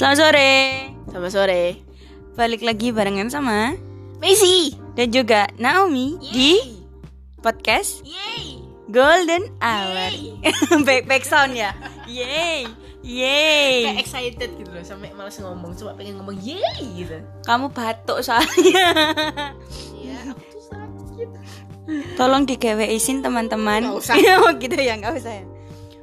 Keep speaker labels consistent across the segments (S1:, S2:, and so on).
S1: Selamat sore.
S2: Selamat sore.
S1: Balik lagi barengan sama
S2: Messi.
S1: dan juga Naomi di podcast
S2: Yeay.
S1: Golden Hour. back back sound ya. Yay. Yay.
S2: Kayak excited gitu loh sampai malas ngomong. Coba pengen ngomong yeay gitu.
S1: Kamu batuk soalnya.
S2: Iya, aku tuh sakit.
S1: Tolong digawe izin teman-teman.
S2: Nggak usah.
S1: oh gitu ya, nggak usah ya.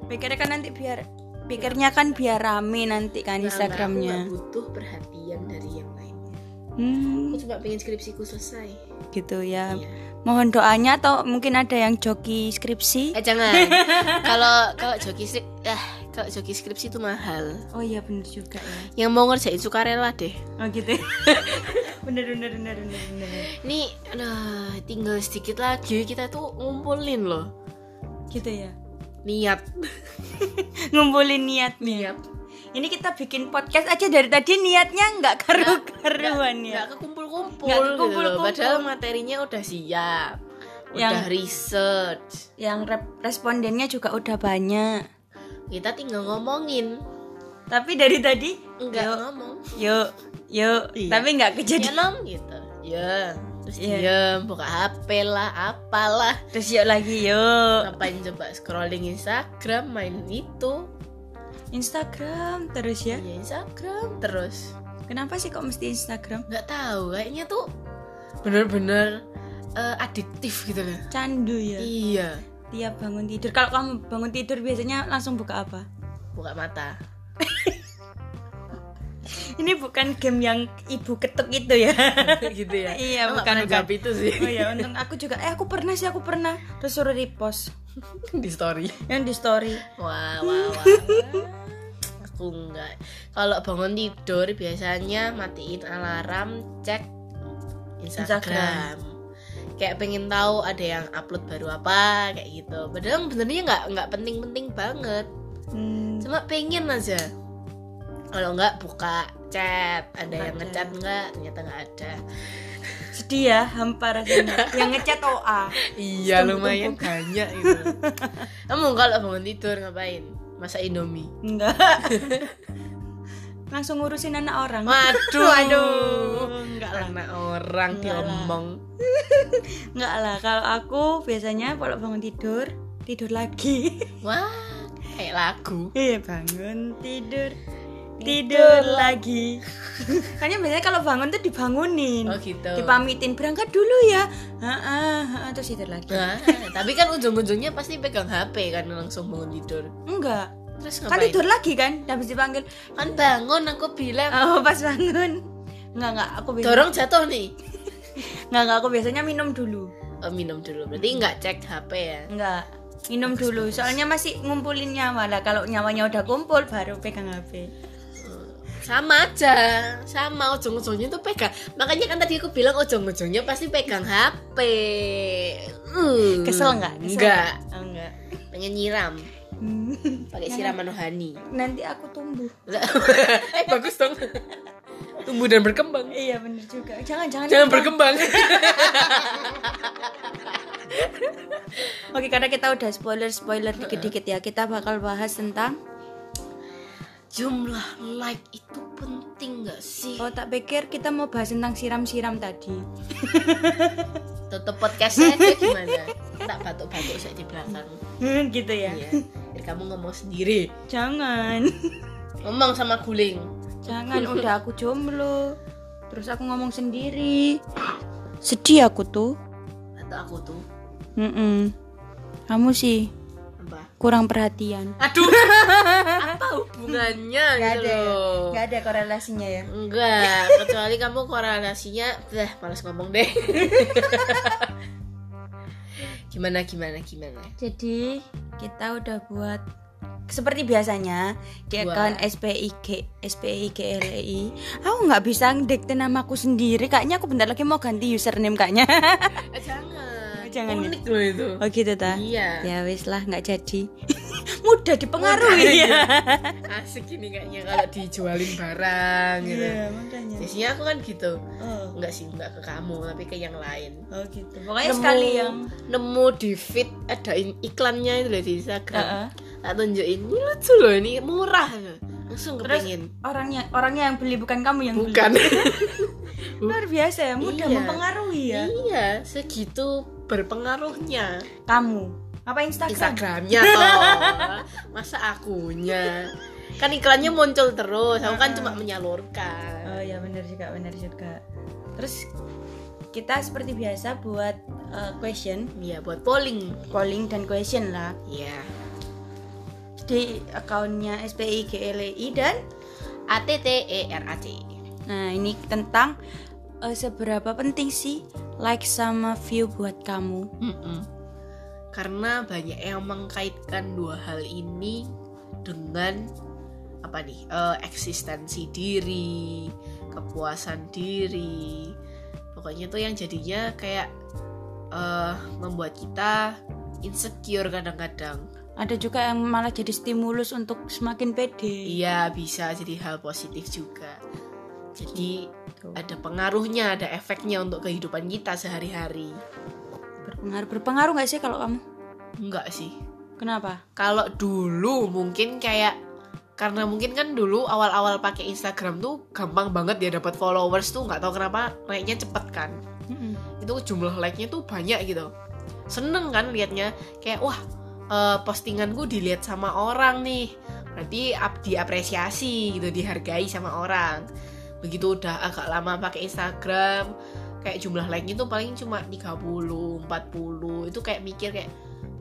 S1: Pikirnya kan nanti biar pikirnya kan biar rame nanti kan
S2: Nah, Aku
S1: Instagramnya.
S2: nggak butuh perhatian dari yang lainnya.
S1: Hmm,
S2: Aku cuma pengen skripsiku selesai.
S1: gitu ya.
S2: Iya.
S1: Mohon doanya atau mungkin ada yang joki skripsi.
S2: Eh jangan. Kalau kalau joki skrip, ah kalau joki skripsi itu mahal.
S1: Oh iya bener juga ya.
S2: Yang mau ngerjain sukarela deh.
S1: Oh gitu. bener bener bener bener bener.
S2: Ini aduh, tinggal sedikit lagi kita tuh ngumpulin loh.
S1: Gitu ya.
S2: Niat.
S1: Ngumpulin niat
S2: Niat.
S1: Ini kita bikin podcast aja dari tadi niatnya nggak karu-karuan ya.
S2: Nggak kekumpul-kumpul
S1: Nggak
S2: gitu. Padahal materinya udah siap.
S1: Yang-
S2: Udah research.
S1: Yang respondennya juga udah banyak.
S2: Kita tinggal ngomongin.
S1: Tapi dari tadi
S2: Enggak
S1: yuk,
S2: ngomong.
S1: yuk, yuk.
S2: Iya.
S1: Tapi nggak
S2: Ya
S1: kejadian.
S2: nom gitu. Ya. Terus
S1: Iya.
S2: diem, buka HP lah, apalah.
S1: Terus yuk lagi yuk.
S2: Ngapain coba scrolling Instagram, main itu.
S1: Instagram terus ya.
S2: Ya Instagram terus.
S1: Kenapa sih kok mesti Instagram?
S2: Nggak tahu, kayaknya tuh bener-bener eh, adiktif gitu loh.
S1: Candu ya.
S2: Iya.
S1: Tiap bangun tidur. Kalau kamu bangun tidur biasanya langsung buka apa?
S2: Buka mata.
S1: Ini bukan game yang ibu ketuk itu ya.
S2: gitu ya.
S1: Iya,
S2: nggak
S1: bukan,
S2: jawab itu sih.
S1: Oh ya, untung aku juga. Eh, aku pernah sih, aku pernah. Terus suruh repost
S2: di story.
S1: yang di story.
S2: Wah, wah, wah. wah. Aku enggak. Kalau bangun tidur biasanya matiin alarm, cek Instagram.
S1: Instagram.
S2: Kayak pengen tahu ada yang upload baru apa kayak gitu. Padahal sebenarnya nggak nggak penting-penting banget.
S1: Hmm,
S2: Cuma pengen aja. Kalau nggak buka chat, ada
S1: Buka
S2: yang
S1: chat.
S2: ngechat nggak? Ternyata nggak ada.
S1: sedih ya, hampa rasanya. yang ngechat OA.
S2: Iya lumayan banyak itu. Kamu kalau bangun tidur ngapain? Masak Indomie.
S1: Enggak. Langsung ngurusin anak orang.
S2: Waduh,
S1: Waduh, enggak lah.
S2: Anak orang
S1: Enggak
S2: diomong.
S1: Enggak lah, kalau aku biasanya kalau bangun tidur, tidur lagi.
S2: Wah, kayak lagu.
S1: Iya, bangun tidur. Tidur lagi. Kayaknya biasanya kalau bangun tuh dibangunin.
S2: Oh gitu.
S1: Dipamitin berangkat dulu ya. Heeh, terus tidur lagi.
S2: Nah, tapi kan ujung-ujungnya pasti pegang HP kan langsung bangun tidur.
S1: Enggak.
S2: Terus
S1: Kan
S2: ngapain?
S1: tidur lagi kan? Habis dipanggil,
S2: Kan bangun aku bilang.
S1: "Oh, pas bangun." Enggak, enggak, aku biasanya
S2: Dorong jatuh nih.
S1: Enggak, enggak, aku biasanya minum dulu.
S2: Oh, minum dulu. Berarti nggak cek HP ya?
S1: Enggak. Minum dulu, soalnya masih ngumpulin nyawa lah. Kalau nyawanya udah kumpul, baru pegang HP.
S2: Sama aja, sama ujung-ujungnya tuh pegang. Makanya kan tadi aku bilang ujung-ujungnya pasti pegang HP. Uh,
S1: Kesel nggak? Kesel
S2: Enggak.
S1: nggak? Oh, enggak.
S2: Pengen nyiram.
S1: Hmm.
S2: Pakai siraman rohani.
S1: Nanti aku tumbuh.
S2: eh bagus dong. Tumbuh dan berkembang.
S1: Iya, bener juga. Jangan, jangan.
S2: Jangan berkembang.
S1: Oke, karena kita udah spoiler-spoiler dikit-dikit ya. Kita bakal bahas tentang
S2: Jumlah like itu penting gak sih?
S1: Oh, tak pikir kita mau bahas tentang siram-siram tadi.
S2: Tutup podcastnya aja gimana? Tak batuk-batuk saya di belakang.
S1: gitu ya.
S2: Iya. Biar kamu ngomong sendiri.
S1: Jangan.
S2: Ngomong sama guling.
S1: Jangan udah aku jomblo. Terus aku ngomong sendiri. Sedih aku tuh.
S2: Atau aku tuh
S1: Mm-mm. Kamu sih? Kurang perhatian.
S2: Aduh. apa hubungannya gitu loh?
S1: Gak ada korelasinya ya.
S2: Enggak, kecuali kamu korelasinya Dah, malas ngomong deh Gimana, gimana, gimana
S1: Jadi kita udah buat seperti biasanya di
S2: Buat.
S1: account SPIG SPIGLI. Aku nggak bisa ngedekte namaku sendiri. Kayaknya aku bentar lagi mau ganti username kayaknya.
S2: eh, Jangan
S1: Jangan ya?
S2: Unik loh itu
S1: oh gitu ta?
S2: Iya
S1: Ya wis lah nggak jadi. Mudah dipengaruhi ya.
S2: Asik ini kayaknya kalau dijualin barang gitu
S1: Iya makanya.
S2: Biasanya aku kan gitu
S1: Oh,
S2: Enggak sih, enggak ke kamu, tapi ke yang lain
S1: oh gitu. Pokoknya sekali yang
S2: nemu di feed ada iklannya itu loh di Instagram
S1: Heeh.
S2: tak tunjukin ini lucu loh ini murah langsung
S1: Terus
S2: kepingin
S1: orangnya orangnya yang beli bukan kamu yang beli.
S2: bukan
S1: Luar biasa ya, mudah
S2: Iya.
S1: mempengaruhi ya.
S2: iya segitu berpengaruhnya.
S1: Kamu. Apa Instagram?
S2: Instagramnya toh. Masa akunya? Kan iklannya muncul terus. Aku kan cuma menyalurkan.
S1: Oh ya benar juga, benar juga. Terus kita seperti biasa buat uh, question,
S2: Iya buat polling.
S1: Polling dan question lah.
S2: Iya.
S1: Di akunnya SPI GLI dan
S2: A T T E R A C
S1: nah ini tentang uh, seberapa penting sih like sama view buat kamu.
S2: Mm-mm. Karena banyak yang mengkaitkan dua hal ini dengan apa nih eh, eksistensi diri, kepuasan diri. Pokoknya tuh yang jadinya kayak eh, membuat kita insecure kadang-kadang.
S1: Ada juga yang malah jadi stimulus untuk semakin pede.
S2: Iya bisa jadi hal positif juga. Jadi
S1: Tuh.
S2: ada pengaruhnya, ada efeknya untuk kehidupan kita sehari-hari.
S1: Berpengaruh berpengaruh nggak sih kalau kamu?
S2: Enggak sih.
S1: Kenapa?
S2: kalau dulu mungkin kayak karena mungkin kan dulu awal-awal pakai Instagram tuh gampang banget ya dapat followers tuh nggak tahu kenapa naiknya cepet kan
S1: Mm-mm.
S2: itu jumlah like-nya tuh banyak gitu seneng kan liatnya kayak wah eh, postinganku dilihat sama orang nih berarti ap- diapresiasi gitu dihargai sama orang begitu udah agak lama pakai Instagram kayak jumlah like-nya tuh paling cuma 30 40 itu kayak mikir kayak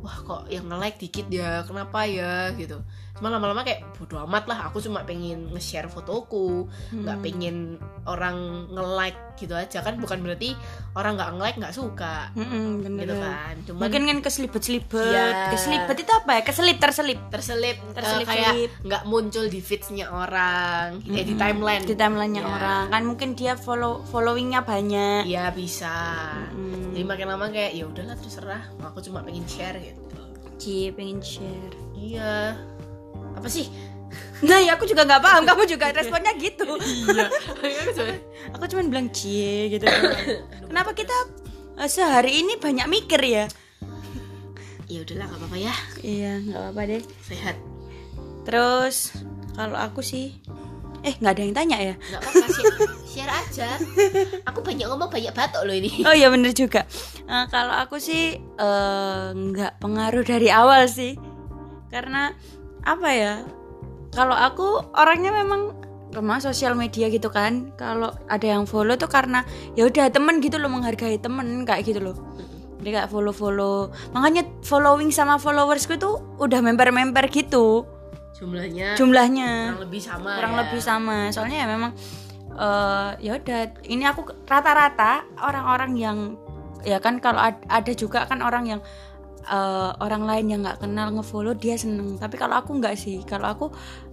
S2: wah kok yang nge-like dikit ya kenapa ya gitu cuma lama-lama kayak bodo amat lah aku cuma pengen nge-share fotoku nggak
S1: Hmm.
S2: pengen orang nge-like gitu aja kan bukan berarti orang nggak nge-like nggak suka
S1: Mm-mm, bener.
S2: gitu kan cuman
S1: Mungkin kan keselibet-selibet.
S2: Iya.
S1: Keselibet itu apa ya? Keselip terselip.
S2: terselip, eh,
S1: Terselip-selip.
S2: kayak nggak muncul di feedsnya orang eh, di
S1: Mm-mm.
S2: timeline
S1: Di timelinenya
S2: Iya.
S1: orang. Kan mungkin dia follow followingnya banyak.
S2: Iya bisa
S1: Mm.
S2: Jadi makin lama kayak ya udahlah terserah aku cuma pengen share gitu
S1: Cie pengen share.
S2: iya apa sih
S1: Nah, ya aku juga nggak paham. Kamu juga responnya gitu.
S2: iya
S1: aku cuma bilang cie gitu. Kenapa kita eh, sehari ini banyak mikir ya?
S2: ya udahlah nggak apa-apa ya
S1: Iya, nggak apa-apa deh.
S2: sehat
S1: Terus kalau aku sih eh nggak ada yang tanya ya?
S2: nggak apa-apa share, share aja aku banyak ngomong banyak batok loh ini
S1: Oh iya bener juga. Eh, kalau aku sih eh, nggak pengaruh dari awal sih, karena apa ya? Kalau aku orangnya memang lemah sosial media gitu kan. Kalau ada yang follow tuh karena ya udah temen gitu loh menghargai temen kayak gitu loh. Jadi kayak follow follow. Makanya following sama followersku tuh udah member member gitu
S2: jumlahnya
S1: jumlahnya.
S2: kurang lebih sama
S1: kurang
S2: ya.
S1: lebih sama. Soalnya ya memang eh ya udah ini aku rata-rata orang-orang yang ya kan kalau ad- ada juga kan orang yang eh, orang lain yang nggak kenal ngefollow dia seneng. Tapi kalau aku nggak sih. Kalau aku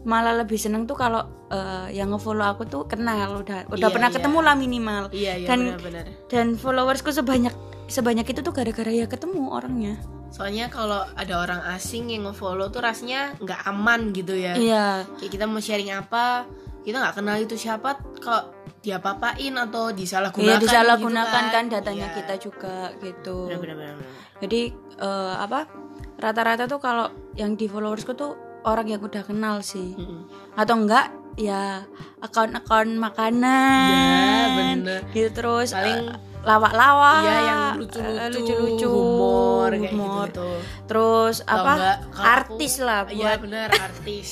S1: malah lebih seneng tuh kalau eh, yang ngefollow aku tuh kenal. Udah udah
S2: Iya,
S1: pernah
S2: iya.
S1: ketemu lah minimal.
S2: Iya iya
S1: Dan-
S2: benar-benar.
S1: dan followersku sebanyak sebanyak itu tuh gara-gara ya ketemu orangnya
S2: soalnya kalau ada orang asing yang ngefollow tuh rasanya nggak aman gitu ya
S1: iya
S2: kayak kita mau sharing apa kita nggak kenal itu siapa kalau dia papain atau
S1: Iya
S2: disalahgunakan
S1: disalahgunakan
S2: gitu
S1: kan datanya
S2: Iya.
S1: kita juga gitu
S2: Benar-benar, benar-benar.
S1: jadi eh, apa rata-rata tuh kalau yang di followersku tuh orang yang udah kenal sih
S2: Mm-mm.
S1: atau enggak ya akun-akun makanan
S2: Ya, bener.
S1: gitu terus
S2: Paling-
S1: eh, lawak-lawak
S2: Iya yang
S1: eh,
S2: lucu-lucu,
S1: lucu-lucu
S2: humor, kayak
S1: humor.
S2: gitu.
S1: terus
S2: Kalau
S1: apa
S2: enggak,
S1: artis
S2: aku-
S1: lah
S2: Iya
S1: buat
S2: bener artis.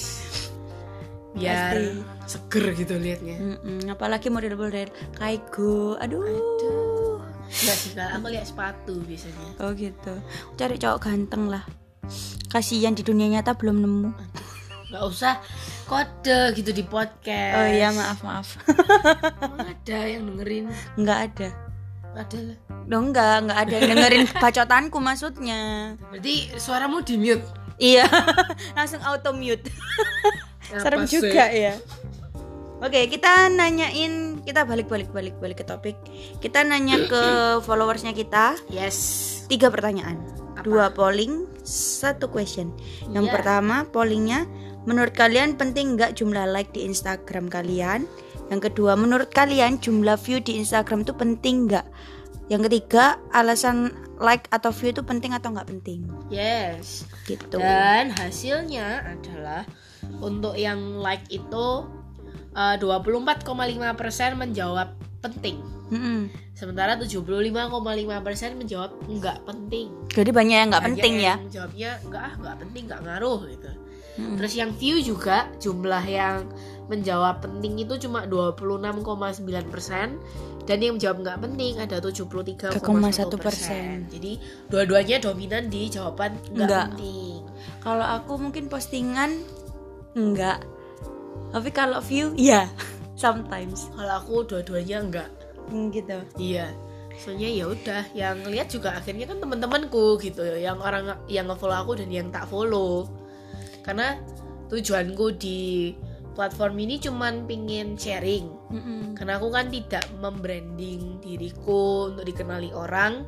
S2: Biar
S1: Pasti.
S2: seger gitu liatnya.
S1: Mm-mm, apalagi model-model kaigo aduh
S2: Enggak sih kalau aku lihat sepatu biasanya.
S1: oh gitu cari cowok ganteng lah kasihan di dunia nyata belum nemu
S2: Gak usah kode gitu di podcast.
S1: oh iya maaf maaf
S2: Emang ada yang dengerin.
S1: nggak ada
S2: Ada lah.
S1: Loh enggak, enggak ada yang dengerin bacotanku maksudnya.
S2: Berarti suaramu di mute.
S1: Iya, langsung auto mute. Serem
S2: sih?
S1: juga ya. Oke, kita nanyain, kita balik-balik balik balik ke topik. Kita nanya ke followersnya kita
S2: Yes.
S1: tiga pertanyaan,
S2: Apa?
S1: dua polling, satu question. Yang
S2: Iya.
S1: pertama pollingnya, menurut kalian penting nggak jumlah like di Instagram kalian? Yang kedua, menurut kalian jumlah view di Instagram itu penting nggak? Yang ketiga, alasan like atau view itu penting atau nggak penting?
S2: Yes.
S1: Gitu.
S2: Dan hasilnya adalah untuk yang like itu eh, 24,5% menjawab penting.
S1: Mm-mm.
S2: sementara 75,5% menjawab nggak penting.
S1: Jadi banyak yang nggak penting ya?
S2: yang jawabnya nggak ah nggak penting nggak ngaruh gitu
S1: Mm-mm.
S2: terus yang view juga jumlah yang menjawab penting itu cuma 26,9% dan yang menjawab nggak penting ada 73,1% jadi dua-duanya dominan di jawaban nggak penting.
S1: Kalau aku mungkin postingan enggak tapi kalau view iya sometimes.
S2: Kalau aku dua-duanya enggak
S1: Hmm, gitu.
S2: Iya. Soalnya ya udah yang lihat juga akhirnya kan teman-temanku gitu yang orang yang nge-follow aku dan yang tak follow karena tujuanku di platform ini cuman pingin sharing
S1: Mm-mm.
S2: karena aku kan tidak membranding diriku untuk dikenali orang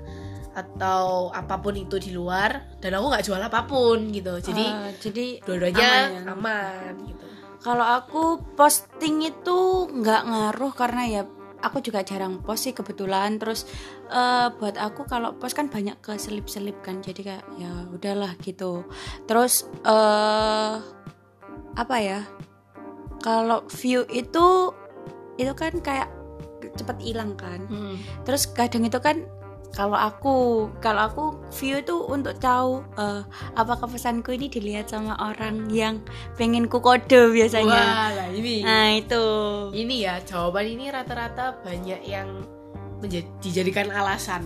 S2: atau apa pun itu di luar dan aku nggak jual apa pun gitu jadi
S1: Ah, jadi
S2: dua-duanya
S1: aman ya?
S2: aman gitu
S1: Kalau aku posting itu nggak ngaruh karena ya aku juga jarang post sih kebetulan. Terus eh, buat aku kalau post kan banyak keselip-selip kan, jadi kayak ya udahlah gitu. Terus eh apa ya? Kalau view itu itu kan kayak cepet hilang kan.
S2: Hmm.
S1: Terus kadang itu kan kalau aku kalau aku view itu untuk tahu eh, apakah pesanku ini dilihat sama orang yang pengen ku kode biasanya.
S2: wah lah ini.
S1: Nah itu.
S2: Ini ya jawaban ini rata-rata banyak yang dijadikan alasan.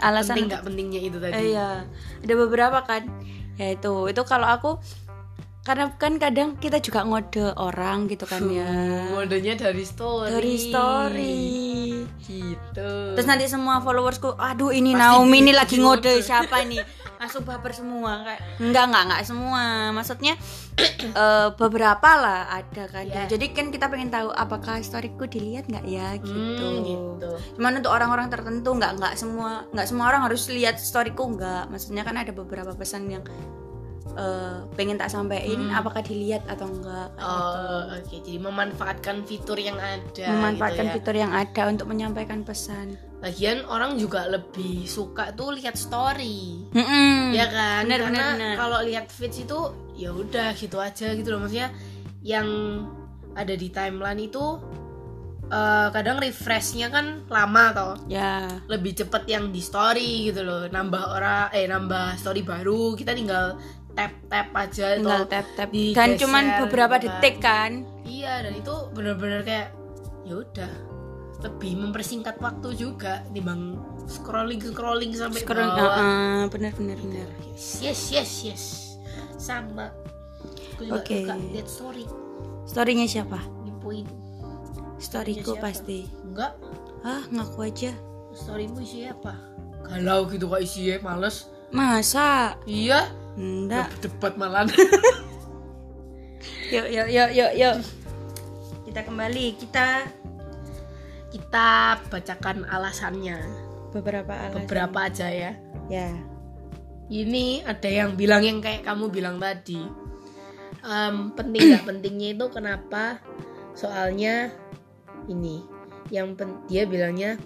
S1: Alasan
S2: penting nggak pentingnya itu tadi?
S1: Iya ada beberapa kan. Ya itu itu kalau aku karena kan kadang kita juga ngode orang gitu kan ya.
S2: Modenya dari story.
S1: Dari story.
S2: Gitu.
S1: Terus nanti semua followersku aduh ini
S2: Pasti
S1: Naomi ini lagi
S2: di
S1: ngode
S2: ngode.
S1: siapa ini? Langsung baper semua kayak enggak enggak enggak semua. Maksudnya eh, beberapa lah ada kan
S2: Iya.
S1: jadi kan kita pengen tahu apakah storyku dilihat nggak ya gitu,
S2: Hmm, gitu.
S1: cuman untuk orang-orang tertentu nggak nggak semua nggak semua orang harus lihat storyku nggak maksudnya kan ada beberapa pesan yang eh, pengen tak sampaikan
S2: Hmm.
S1: apakah dilihat atau enggak kayak gitu.
S2: Oh, oke. Jadi memanfaatkan fitur yang ada.
S1: memanfaatkan
S2: gitu ya.
S1: fitur yang ada untuk menyampaikan pesan
S2: Lagian orang juga lebih suka tuh lihat story.
S1: Mm-mm.
S2: Ya kan?
S1: Bener,
S2: Karena kalau lihat feeds itu ya udah gitu aja gitu loh. Maksudnya yang ada di timeline itu eh, kadang refreshnya kan lama toh.
S1: ya
S2: Lebih cepet yang di story gitu loh. Nambah orang eh nambah story baru, kita tinggal tap tap aja
S1: tinggal tap tap
S2: digeser
S1: dan cuman beberapa
S2: gitu kan.
S1: detik kan
S2: Iya dan itu bener-bener kayak ya udah lebih mempersingkat waktu juga timbang scrolling scrolling sampai
S1: scroll
S2: bawah.
S1: uh, bener bener bener
S2: Yes yes yes yes sama. Aku juga
S1: Oke.
S2: suka lihat story
S1: storynya siapa
S2: ngipuin.
S1: storyku
S2: siapa?
S1: pasti
S2: Enggak,
S1: ah ngaku aja
S2: storymu isi apa? Galau gitu kok isinya males.
S1: masa
S2: Iya,
S1: enggak.
S2: Debat malah.
S1: yuk yuk yuk yuk yuk. Kita kembali. Kita
S2: Kita bacakan alasannya.
S1: beberapa alasan.
S2: Beberapa aja ya.
S1: ya.
S2: Ini ada yang bilang yang kayak kamu bilang tadi. Em, penting nggak pentingnya itu kenapa? Soalnya ini. Yang pen- dia bilangnya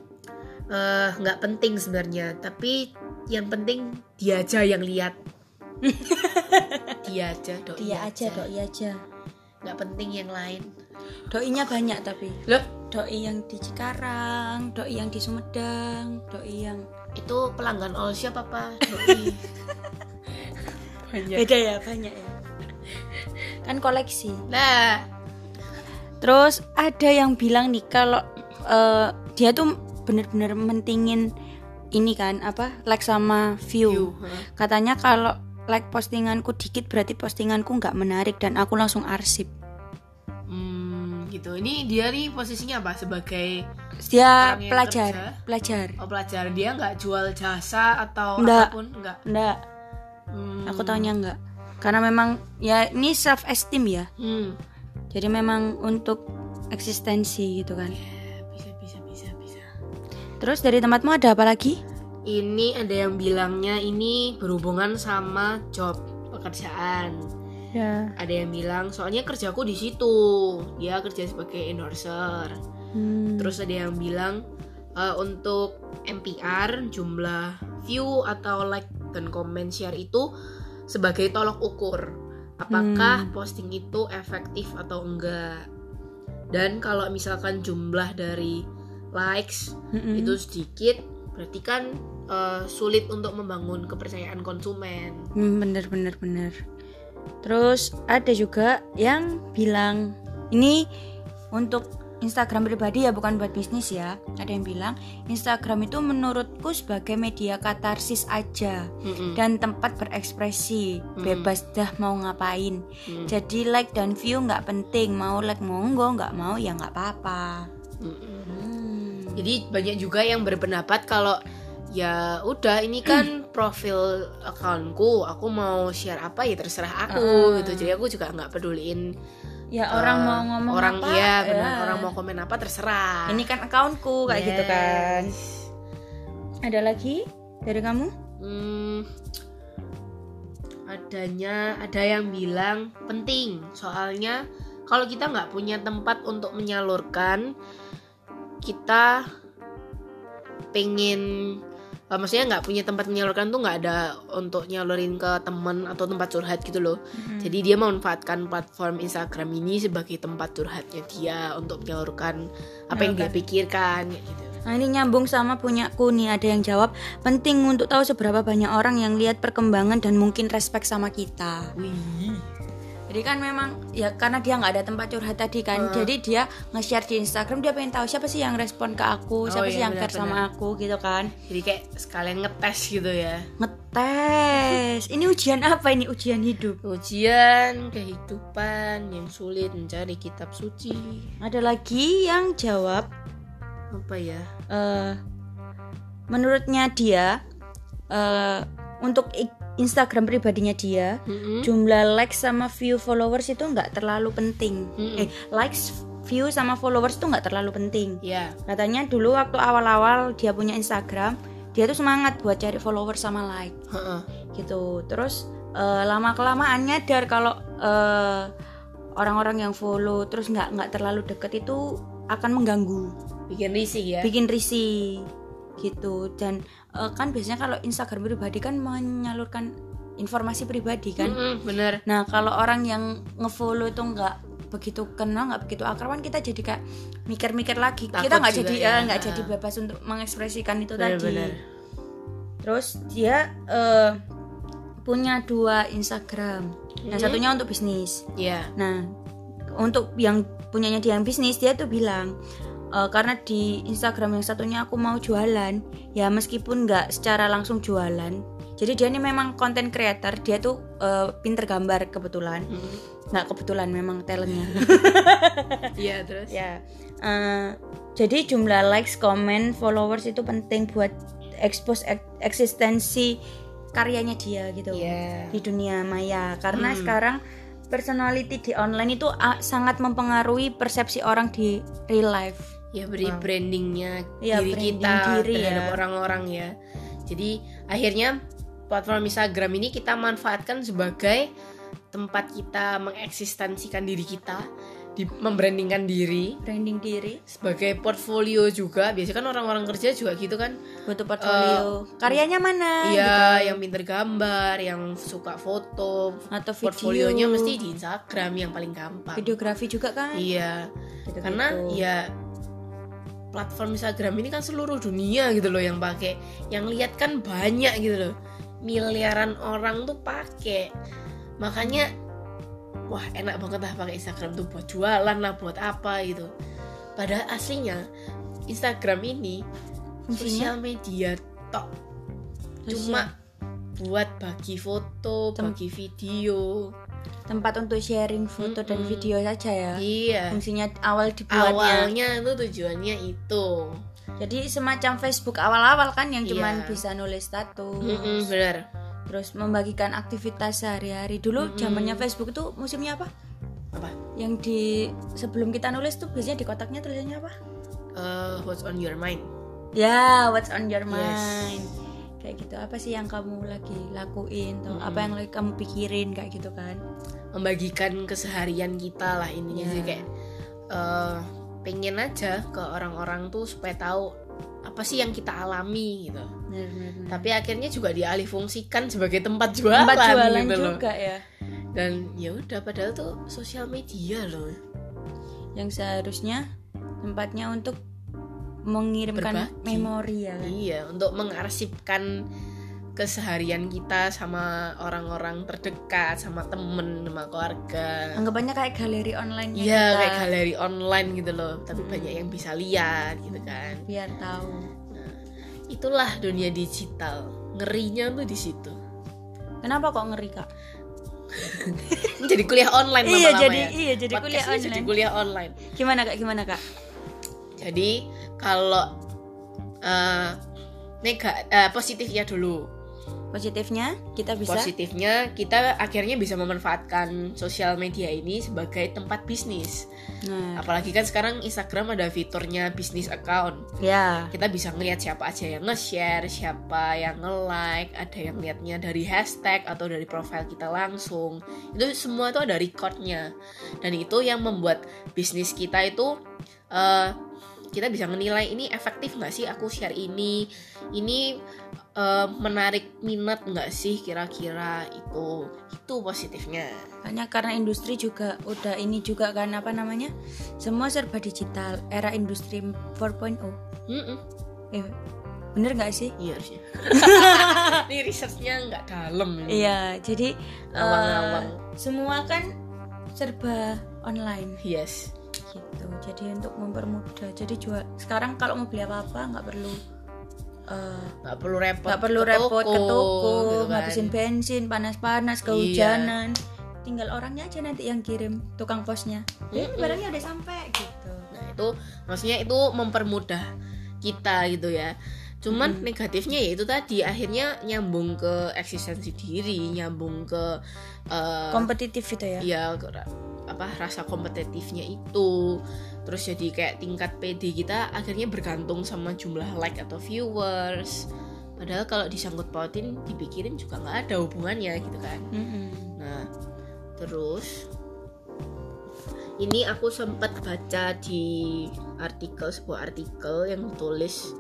S2: eh, nggak penting sebenarnya. Tapi yang penting dia aja yang lihat dia aja doi
S1: dia aja. doi aja.
S2: Nggak penting yang lain.
S1: Doinya banyak tapi.
S2: Loh?
S1: Doi yang di Cikarang doi yang di Sumedang doi yang
S2: itu pelanggan all siapa apa doi. Banyak.
S1: Beda ya banyak ya. Kan koleksi.
S2: Nah
S1: Terus ada yang bilang nih kalau eh, dia tuh bener-bener mentingin ini kan apa like sama view.
S2: view huh?
S1: Katanya kalau like postinganku dikit berarti postinganku nggak menarik dan aku langsung arsip.
S2: Hmm, gitu. Ini dia nih posisinya apa sebagai
S1: Dia pelajar,
S2: kerja?
S1: pelajar.
S2: oh, pelajar. Dia nggak jual jasa atau
S1: Nggak.
S2: apa pun, nggak.
S1: Enggak,
S2: Hmm.
S1: aku taunya enggak. Karena memang ya ini self esteem ya.
S2: Hmm.
S1: Jadi memang untuk eksistensi gitu kan.
S2: Ya, bisa, bisa, bisa, bisa.
S1: Terus dari tempatmu ada apa lagi?
S2: Ini ada yang bilangnya ini berhubungan sama job pekerjaan.
S1: Ya.
S2: Ada yang bilang soalnya kerjaku di situ. Dia kerja sebagai endorser.
S1: Hmm.
S2: Terus ada yang bilang eh, untuk MPR jumlah view atau like dan komen share itu sebagai tolok ukur apakah
S1: Hmm.
S2: posting itu efektif atau enggak dan kalau misalkan jumlah dari likes
S1: Mm-mm.
S2: itu sedikit berarti kan eh, sulit untuk membangun kepercayaan konsumen
S1: Hmm, bener bener bener terus ada juga yang bilang ini untuk Instagram pribadi ya bukan buat bisnis ya ada yang bilang Instagram itu menurutku sebagai media katarsis aja
S2: Mm-mm.
S1: dan tempat berekspresi bebas dah mau ngapain
S2: Mm.
S1: jadi like dan view nggak penting mau like monggo nggak mau ya nggak apa-apa
S2: Mm-mm.
S1: Hmm.
S2: Jadi banyak juga yang berpendapat kalau ya udah ini kan profil akunku, aku mau share apa ya terserah aku
S1: Ah.
S2: gitu. Jadi aku juga nggak peduliin
S1: ya orang
S2: eh,
S1: mau ngomong
S2: orang
S1: apa
S2: iya benar
S1: ya.
S2: orang mau komen apa terserah.
S1: ini kan akunku kayak gitu kan
S2: Yes.
S1: ada lagi dari kamu
S2: Hmm, adanya ada yang bilang penting soalnya kalau kita nggak punya tempat untuk menyalurkan kita pengen eh, maksudnya nggak punya tempat menyalurkan tuh nggak ada untuk nyalurin ke teman atau tempat curhat gitu loh jadi dia memanfaatkan platform Instagram ini sebagai tempat curhatnya dia untuk menyalurkan apa yang dia pikirkan gitu
S1: Nah ini nyambung sama punyaku nih ada yang jawab penting untuk tahu seberapa banyak orang yang lihat perkembangan dan mungkin respect sama kita.
S2: Wih.
S1: Jadi kan memang ya karena dia nggak ada tempat curhat tadi kan, jadi dia nge-share di Instagram dia pengen tahu siapa sih yang respon ke aku,
S2: Oh,
S1: siapa sih
S2: iya,
S1: yang care sama aku gitu kan.
S2: Jadi kayak sekalian ngetes gitu ya.
S1: Ngetes. ini ujian apa ini ujian hidup?
S2: Ujian kehidupan yang sulit mencari kitab suci.
S1: Ada lagi yang jawab
S2: Apa ya?
S1: eh menurutnya dia eh untuk Instagram pribadinya dia
S2: Mm-mm.
S1: jumlah like sama view followers itu nggak terlalu penting.
S2: Mm-mm.
S1: Eh, likes, view sama followers itu nggak terlalu penting.
S2: Ya.
S1: Katanya dulu waktu awal-awal dia punya Instagram, dia tuh semangat buat cari followers sama like
S2: Heeh.
S1: gitu. Terus eh, lama kelamaan nyadar kalau eh, orang-orang yang follow terus nggak nggak terlalu deket itu akan mengganggu,
S2: Bikin risih ya.
S1: bikin risih gitu. Dan eh, kan biasanya kalau Instagram pribadi kan menyalurkan informasi pribadi kan.
S2: Mm-mm, bener.
S1: Nah kalau orang yang ngefollow tuh nggak begitu kenal nggak begitu akrab kan kita jadi kayak mikir-mikir lagi
S2: Takut
S1: kita nggak jadi
S2: ya.
S1: eh, nggak
S2: Ah.
S1: jadi bebas untuk mengekspresikan itu
S2: Bener-bener.
S1: tadi terus dia eh, punya dua Instagram
S2: Mhm.
S1: satunya untuk bisnis
S2: Ya.
S1: nah untuk yang punyanya dia yang bisnis dia tuh bilang "Eh, karena di Instagram yang satunya aku mau jualan ya meskipun nggak secara langsung jualan jadi dia ini memang konten creator dia tuh eh, pinter gambar kebetulan
S2: Mm.
S1: nggak kebetulan memang talentnya
S2: Iya terus.
S1: ya eh, jadi jumlah likes komen followers itu penting buat expose ek- eksistensi karyanya dia gitu
S2: Iya.
S1: di dunia maya karena
S2: Hmm.
S1: sekarang personality di online itu ah, sangat mempengaruhi persepsi orang di real life
S2: Ya beri brandingnya
S1: Iya,
S2: diri
S1: branding
S2: kita
S1: diri
S2: terhadap
S1: ya.
S2: orang-orang ya. Jadi akhirnya platform Instagram ini kita manfaatkan sebagai tempat kita mengeksistensikan diri kita, di, membrandingkan diri
S1: branding diri
S2: sebagai portfolio juga. Biasanya kan orang-orang kerja juga gitu kan.
S1: butuh portfolio karyanya mana
S2: Iya,
S1: gitu.
S2: yang pinter gambar, yang suka foto,
S1: atau video
S2: portfolionya mesti di Instagram yang paling gampang.
S1: videografi juga kan
S2: Iya,
S1: Gitu-gitu.
S2: karena ya platform Instagram ini kan seluruh dunia gitu loh yang pakai, yang lihat kan banyak gitu loh, miliaran orang tuh pakai, makanya wah enak banget lah pakai Instagram tuh buat jualan lah, buat apa gitu. Padahal aslinya Instagram ini sosial media tok, cuma buat bagi foto, bagi video.
S1: Tempat untuk sharing foto dan
S2: Mm-mm.
S1: video saja ya
S2: Iya.
S1: fungsinya awal dibuatnya
S2: Awalnya itu tujuannya itu.
S1: jadi semacam Facebook awal-awal kan yang cuman
S2: Iya.
S1: bisa nulis status
S2: Mm-mm, bener.
S1: terus membagikan aktivitas sehari-hari dulu
S2: Mm-mm.
S1: zamannya Facebook itu musimnya apa
S2: Apa?
S1: yang di sebelum kita nulis tuh biasanya di kotaknya tulisannya apa
S2: Uh, what's on your mind?
S1: ya what's on your
S2: Yes.
S1: mind kayak gitu apa sih yang kamu lagi lakuin tuh
S2: Mm-mm.
S1: apa yang lagi kamu pikirin kayak gitu kan
S2: Membagikan keseharian kita lah intinya
S1: Iya.
S2: sih kayak uh, pengen aja ke orang-orang tuh supaya tahu apa sih yang kita alami gitu
S1: bener, bener.
S2: tapi akhirnya juga dialih fungsikan sebagai tempat jualan,
S1: tempat jualan
S2: gitu loh.
S1: juga ya
S2: dan ya udah padahal tuh sosial media loh
S1: yang seharusnya tempatnya untuk mengirimkan
S2: Berbagi.
S1: memori ya kan
S2: iya untuk mengarsipkan keseharian kita sama orang-orang terdekat sama temen sama keluarga.
S1: Anggapannya kayak galeri online
S2: iya kayak galeri online gitu loh. Tapi
S1: Hmm.
S2: banyak yang bisa lihat gitu kan.
S1: Biar tahu.
S2: Itulah dunia digital. Ngerinya tuh di situ.
S1: Kenapa kok ngeri kak?
S2: Jadi kuliah online
S1: iya
S2: lama-lama
S1: jadi
S2: ya.
S1: iya jadi kuliah
S2: Podcastnya jadi
S1: online.
S2: kuliah online.
S1: Gimana kak? Gimana kak?
S2: Jadi kalau eh nega eh, positifnya dulu
S1: positifnya kita bisa?
S2: Positifnya kita akhirnya bisa memanfaatkan sosial media ini sebagai tempat bisnis.
S1: Nah.
S2: Apalagi kan sekarang Instagram ada fiturnya bisnis account.
S1: Ya.
S2: Kita bisa ngelihat siapa aja yang nge-share, siapa yang nge-like, ada yang lihatnya dari hashtag atau dari profil kita langsung. Itu semua itu ada recordnya. Dan itu yang membuat bisnis kita itu eh, kita bisa menilai ini efektif nggak sih aku share ini, ini eh, menarik minat nggak sih kira-kira itu itu positifnya.
S1: Hanya karena industri juga udah ini juga kan apa namanya semua serba digital era industri 4.0
S2: Mm-mm,
S1: eh, bener nggak sih
S2: iya harusnya. ini researchnya nggak dalam ini.
S1: iya jadi
S2: Awang-awang.
S1: eh, semua kan serba online
S2: Yes.
S1: Gitu. Jadi untuk mempermudah. Jadi jual sekarang kalau mau beli apa apa nggak perlu eh,
S2: nggak perlu repot
S1: nggak perlu
S2: ke
S1: repot ke toko
S2: gitu kan.
S1: ngabisin bensin panas-panas
S2: Iya.
S1: kehujanan tinggal orangnya aja nanti yang kirim tukang posnya. Ya
S2: Mm-mm.
S1: barangnya udah sampai gitu.
S2: Nah itu maksudnya itu mempermudah kita gitu ya. Cuman negatifnya ya itu tadi akhirnya nyambung ke eksistensi diri nyambung ke eh,
S1: kompetitif itu ya?
S2: Ya apa rasa kompetitifnya itu terus jadi kayak tingkat PD kita akhirnya bergantung sama jumlah like atau viewers padahal kalau disangkut pautin dipikirin juga nggak ada hubungannya gitu kan
S1: Mm-mm.
S2: Nah, terus ini aku sempat baca di artikel sebuah artikel yang ditulis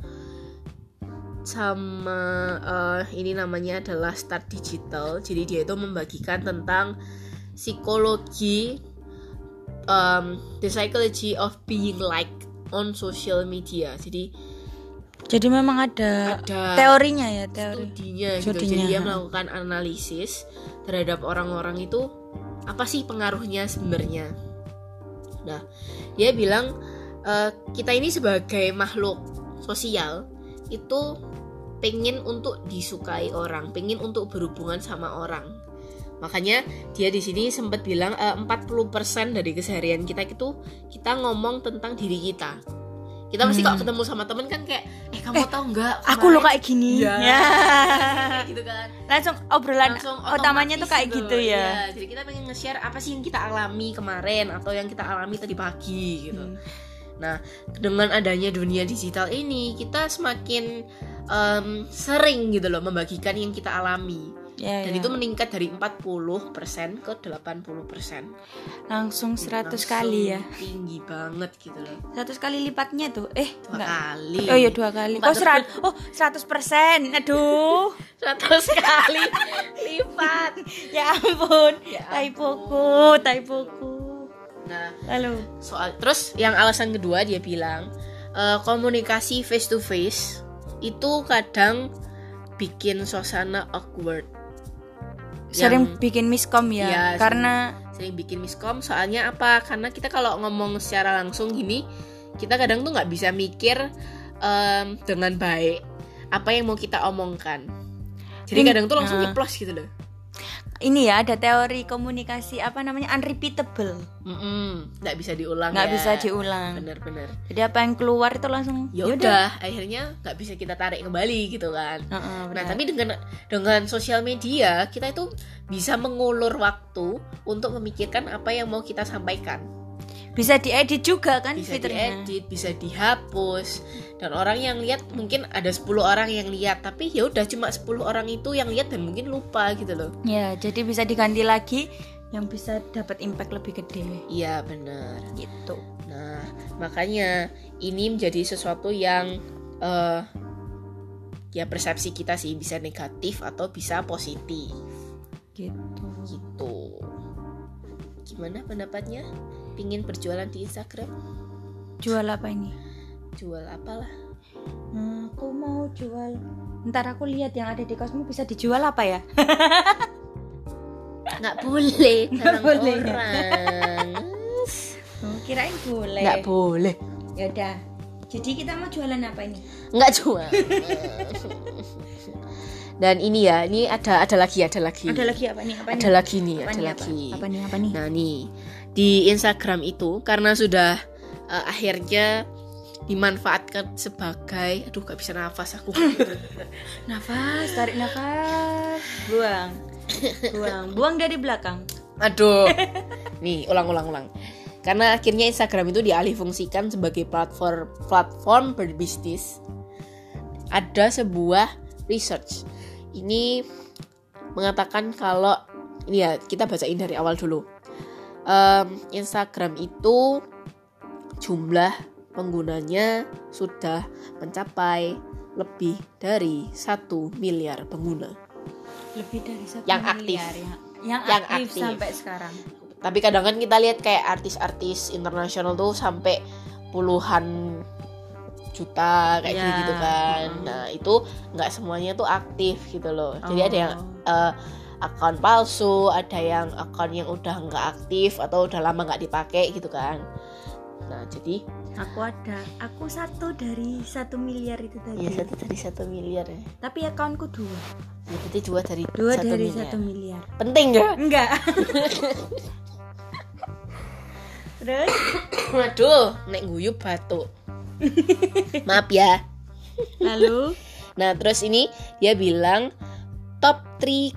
S2: sama eh, ini namanya adalah Start Digital. Jadi dia itu membagikan tentang psikologi um, the psychology of being liked on social media. Jadi
S1: jadi memang ada,
S2: ada
S1: teorinya ya teori
S2: studinya gitu.
S1: Studinya,
S2: Jadi dia melakukan analisis terhadap orang-orang itu apa sih pengaruhnya sebenarnya. Nah, dia bilang eh, kita ini sebagai makhluk sosial itu pengen untuk disukai orang, pengen untuk berhubungan sama orang. Makanya dia di sini sempat bilang eh, 40% dari keseharian kita itu kita ngomong tentang diri kita. Kita pasti
S1: Hmm.
S2: kalau ketemu sama temen kan kayak, eh kamu tahu nggak?
S1: aku lo kayak gini
S2: Iya.
S1: ya
S2: kayak gitu kan
S1: langsung obrolan
S2: langsung
S1: utamanya tuh kayak
S2: gitu.
S1: gitu ya
S2: Iya, jadi kita pengen nge-share apa sih yang kita alami kemarin atau yang kita alami tadi pagi gitu
S1: Hmm.
S2: nah dengan adanya dunia digital ini kita semakin em, sering gitu loh membagikan yang kita alami
S1: ya,
S2: dan
S1: ya.
S2: itu meningkat dari 40% ke 80%
S1: langsung 100
S2: Langsung
S1: kali ya.
S2: tinggi banget gitu loh.
S1: 100 kali lipatnya tuh. Eh
S2: dua
S1: enggak.
S2: kali.
S1: Oh iya dua kali.
S2: Empat
S1: oh serat oh 100 persen. Aduh.
S2: 100 kali lipat.
S1: Ya ampun.
S2: Ya
S1: typoku typoku
S2: nah
S1: lalu.
S2: soal terus yang alasan kedua dia bilang eh, komunikasi face to face itu kadang bikin suasana awkward
S1: sering
S2: Yang
S1: bikin miskom ya
S2: Iya,
S1: karena
S2: sering bikin miskom. Soalnya apa? Karena kita kalau ngomong secara langsung gini kita kadang tuh nggak bisa mikir em, dengan baik apa yang mau kita omongkan. Jadi kadang tuh langsung
S1: Nah.
S2: nyeplos gitu loh
S1: ini ya ada teori komunikasi apa namanya unrepeatable
S2: Mm-mm, nggak bisa diulang
S1: nggak
S2: ya.
S1: bisa diulang
S2: bener-bener
S1: jadi apa yang keluar itu langsung
S2: ya udah akhirnya nggak bisa kita tarik kembali gitu kan
S1: Heeh,
S2: Nah,
S1: benar.
S2: tapi dengan dengan sosial media kita itu bisa mengulur waktu untuk memikirkan apa yang mau kita sampaikan.
S1: Bisa diedit juga kan
S2: Bisa
S1: fiturnya?
S2: diedit, bisa dihapus. Dan orang yang lihat mungkin ada 10 orang yang lihat, tapi ya udah cuma 10 orang itu yang lihat dan mungkin lupa gitu loh.
S1: ya jadi bisa diganti lagi yang bisa dapat impact lebih gede.
S2: Iya, benar.
S1: gitu.
S2: Nah, makanya ini menjadi sesuatu yang eh ya persepsi kita sih bisa negatif atau bisa positif.
S1: Gitu.
S2: Gitu gimana pendapatnya? Pingin berjualan di Instagram?
S1: Jual apa ini?
S2: Jual apalah
S1: Hmm, aku mau jual. Ntar aku lihat yang ada di kosmu bisa dijual apa ya?
S2: Nggak boleh
S1: Nggak boleh.
S2: orang.
S1: Hmm, kirain boleh.
S2: Nggak boleh.
S1: Ya udah jadi kita mau jualan apa ini?
S2: Nggak jual. Dan ini ya ini ada ada lagi ada lagi.
S1: Ada lagi apa nih? Apa nih?
S2: ada lagi nih
S1: apa
S2: ada
S1: nih,
S2: lagi.
S1: Apa? apa nih? Apa nih?
S2: Nah nih. Di Instagram itu karena sudah eh, akhirnya dimanfaatkan sebagai aduh gak bisa nafas aku.
S1: Nafas tarik nafas. Buang. Buang. Buang dari belakang.
S2: Aduh. Nih ulang ulang ulang karena akhirnya Instagram itu dialihfungsikan sebagai platform platform berbisnis ada sebuah research ini mengatakan kalau ini ya kita bacain dari awal dulu Em, Instagram itu jumlah penggunanya sudah mencapai lebih dari satu miliar pengguna.
S1: lebih dari satu
S2: Yang
S1: miliar
S2: aktif.
S1: yang, yang,
S2: Yang
S1: aktif,
S2: aktif.
S1: sampai sekarang
S2: Tapi kadang kan kita lihat kayak artis-artis internasional tuh sampai puluhan juta kayak
S1: Ya.
S2: gitu kan.
S1: Mm.
S2: Nah itu nggak semuanya tuh aktif gitu loh. Jadi ada yang
S1: Oh.
S2: eh, akun palsu, ada yang akun yang udah nggak aktif atau udah lama nggak dipakai gitu kan. Nah jadi
S1: aku ada aku satu dari satu miliar itu tadi
S2: ya satu dari satu miliar ya.
S1: tapi akunku dua
S2: Ya, berarti dua dari
S1: dua
S2: satu
S1: dari
S2: miliar.
S1: satu miliar
S2: Penting gak?
S1: enggak terus
S2: Waduh, nek guyu batuk. Maaf ya.
S1: lalu
S2: Nah, terus ini dia bilang top 3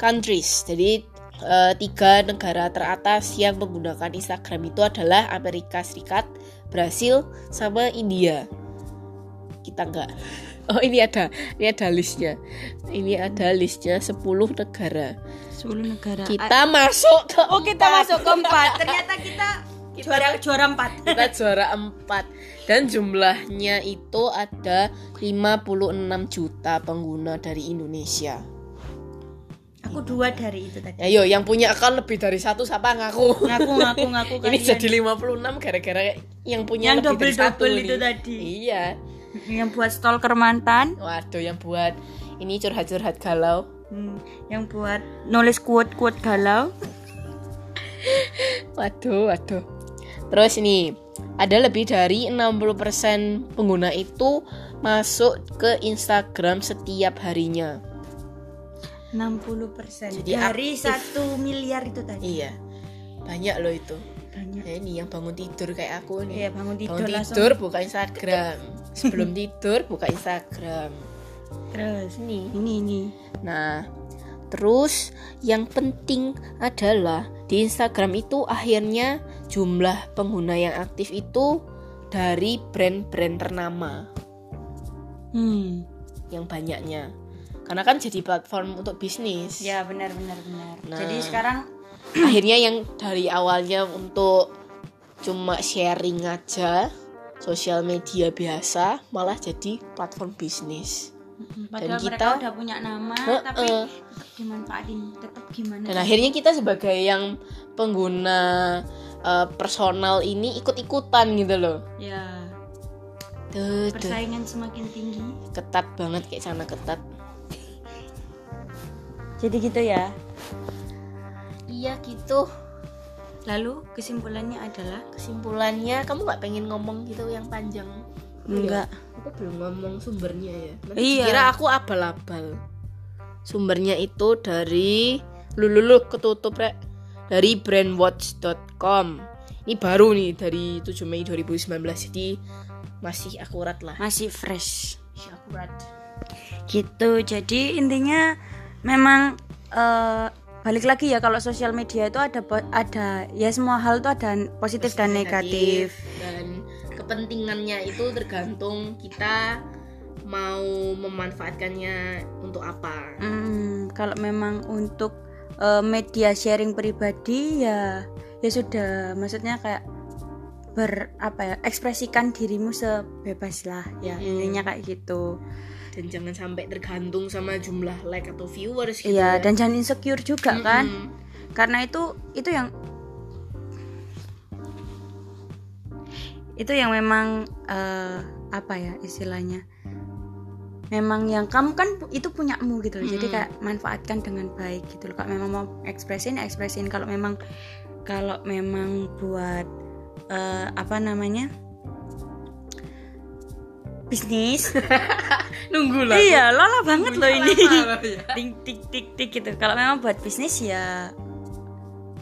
S2: countries. Jadi eh, tiga negara teratas yang menggunakan Instagram itu adalah Amerika Serikat, Brasil, sama India. Kita enggak. Oh, ini ada. Ini ada listnya. Ini ada listnya 10 negara.
S1: 10 negara
S2: Kita masuk ke
S1: oh kita masuk ke empat ternyata kita juara juara empat
S2: kita juara 4 dan jumlahnya itu ada 56 juta pengguna dari Indonesia.
S1: aku dua dari itu tadi
S2: Ayo yang punya akun lebih dari satu siapa ngaku?
S1: ngaku ngaku ngaku
S2: Ini jadi 56 gara-gara yang punya
S1: yang
S2: lebih
S1: double
S2: dari satu
S1: double
S2: nih.
S1: itu tadi
S2: Iya.
S1: yang buat stalker mantan
S2: Waduh yang buat ini curhat-curhat galau.
S1: Hmm, yang buat nulis quote quote galau
S2: Waduh, waduh. Terus ini ada lebih dari 60% pengguna itu masuk ke Instagram setiap harinya.
S1: 60%
S2: Jadi
S1: dari
S2: aktif.
S1: satu miliar itu tadi
S2: Iya. Banyak loh itu.
S1: banyak
S2: Nah, ini yang bangun tidur kayak aku nih.
S1: iya bangun tidur
S2: bangun
S1: langsung
S2: tidur buka Instagram. Sebelum tidur buka Instagram.
S1: terus
S2: Ini.
S1: ini ini
S2: Nah, terus yang penting adalah di Instagram itu akhirnya jumlah pengguna yang aktif itu dari brand-brand ternama
S1: hmm
S2: yang banyaknya. Karena kan jadi platform untuk bisnis.
S1: ya benar benar benar
S2: Nah.
S1: jadi sekarang
S2: Akhirnya yang dari awalnya untuk cuma sharing aja sosial media biasa malah jadi platform bisnis.
S1: Padahal mereka
S2: kita-
S1: udah punya nama
S2: Heeh.
S1: tapi tetap dimanfaatin tetap gimana
S2: Dan akhirnya kita sebagai yang pengguna eh, personal ini ikut-ikutan gitu loh.
S1: ya
S2: Tuh, tuh.
S1: persaingan semakin tinggi
S2: Ketat banget kayak sana ketat.
S1: jadi gitu ya
S2: Iya gitu.
S1: lalu kesimpulannya adalah
S2: Kesimpulannya kamu nggak pengen ngomong gitu yang panjang?
S1: enggak
S2: Aku belum ngomong sumbernya ya. Nanti
S1: Iya.
S2: Kira aku abal-abal. Sumbernya itu dari lulu ketutup rek dari brandwatch.com. Ini baru nih dari 7 Mei 2019 jadi masih akurat lah.
S1: masih fresh
S2: Masih akurat.
S1: gitu jadi intinya memang eh, balik lagi ya kalau sosial media itu ada ada ya semua hal itu ada positif dan negatif
S2: dan kepentingannya itu tergantung kita mau memanfaatkannya untuk apa.
S1: Hmm, kalau memang untuk eh, media sharing pribadi ya ya sudah maksudnya kayak ber apa ya ekspresikan dirimu sebebas lah ya
S2: Mm.
S1: intinya kayak gitu
S2: dan jangan sampai tergantung sama jumlah like atau viewers gitu
S1: iya
S2: ya.
S1: dan jangan insecure juga kan
S2: Mm-mm.
S1: karena itu itu yang itu yang memang eh, apa ya istilahnya? Memang yang kamu kan itu punyamu gitu loh. Jadi
S2: Mm-mm.
S1: kayak manfaatkan dengan baik gitu loh. Kalau memang mau ekspresin ya ekspresin. Kalau memang kalau memang buat eh, apa namanya? Bisnis.
S2: Nunggu lah.
S1: Iya lola banget loh ini.
S2: Lama ya.
S1: tik tik tik tik gitu. Kalau memang buat bisnis ya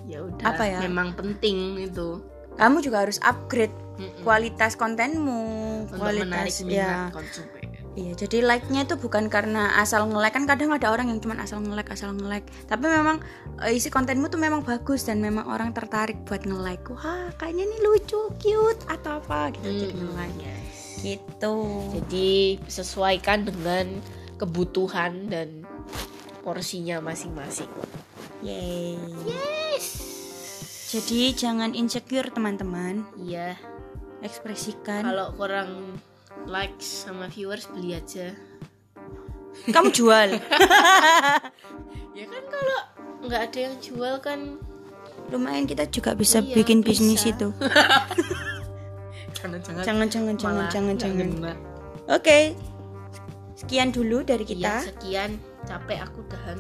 S2: ya udah
S1: Apa ya?
S2: memang penting itu
S1: kamu juga harus upgrade
S2: Mm-mm.
S1: kualitas kontenmu
S2: untuk
S1: kualitas ya.
S2: konsumen.
S1: Iya jadi like nya itu bukan karena asal nge-like kan kadang ada orang yang cuma asal nge-like asal nge-like. Tapi memang eh, isi kontenmu tuh memang bagus dan memang orang tertarik buat nge-like. Wah kayaknya ini lucu cute atau apa gitu jadi
S2: Mm-mm.
S1: nge-like.
S2: Yes.
S1: gitu.
S2: Jadi sesuaikan dengan kebutuhan dan porsinya masing-masing.
S1: Yay
S2: yes
S1: jadi jangan insecure teman-teman.
S2: Iya.
S1: Ekspresikan.
S2: Kalau kurang likes sama viewers beli aja.
S1: Kamu jual?
S2: Ya kan kalau nggak ada yang jual kan
S1: lumayan kita juga bisa
S2: Iya,
S1: bikin
S2: bisa.
S1: bisnis itu.
S2: Jangan-jangan.
S1: Jangan jangan jangan
S2: malah
S1: jangan
S2: nggak
S1: jangan.
S2: ngena.
S1: oke. Sekian dulu dari
S2: Iya,
S1: kita
S2: sekian. Capek aku dahan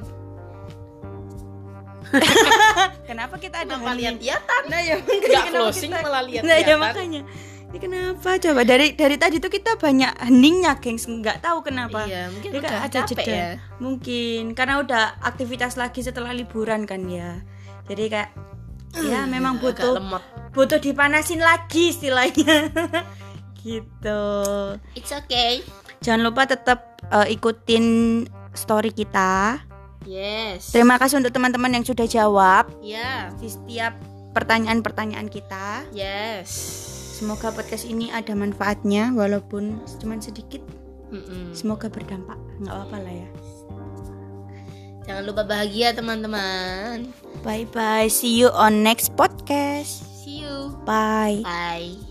S1: kenapa kita ada
S2: kenapa
S1: hening?
S2: lihat-lihatan
S1: nah ya
S2: nggak closing
S1: kita-
S2: malah
S1: nah ya makanya. Ini kenapa? Coba dari dari tadi tuh kita banyak heningnya gengs. Nggak tahu kenapa.
S2: Iya mungkin
S1: kan
S2: udah
S1: ada
S2: capek
S1: jeda.
S2: ya.
S1: Mungkin karena udah aktivitas lagi setelah liburan kan ya. Jadi kayak ya memang butuh
S2: lemot.
S1: butuh dipanasin lagi istilahnya. Gitu.
S2: It's okay.
S1: Jangan lupa tetap eh, ikutin story kita
S2: yes.
S1: Terima kasih untuk teman-teman yang sudah jawab
S2: ya.
S1: di setiap pertanyaan-pertanyaan kita.
S2: Yes.
S1: Semoga podcast ini ada manfaatnya walaupun cuma sedikit.
S2: Mm-mm.
S1: semoga berdampak. Nggak apa-apa lah ya.
S2: Jangan lupa bahagia teman-teman.
S1: Bye bye see you on next podcast.
S2: See you.
S1: Bye.
S2: Bye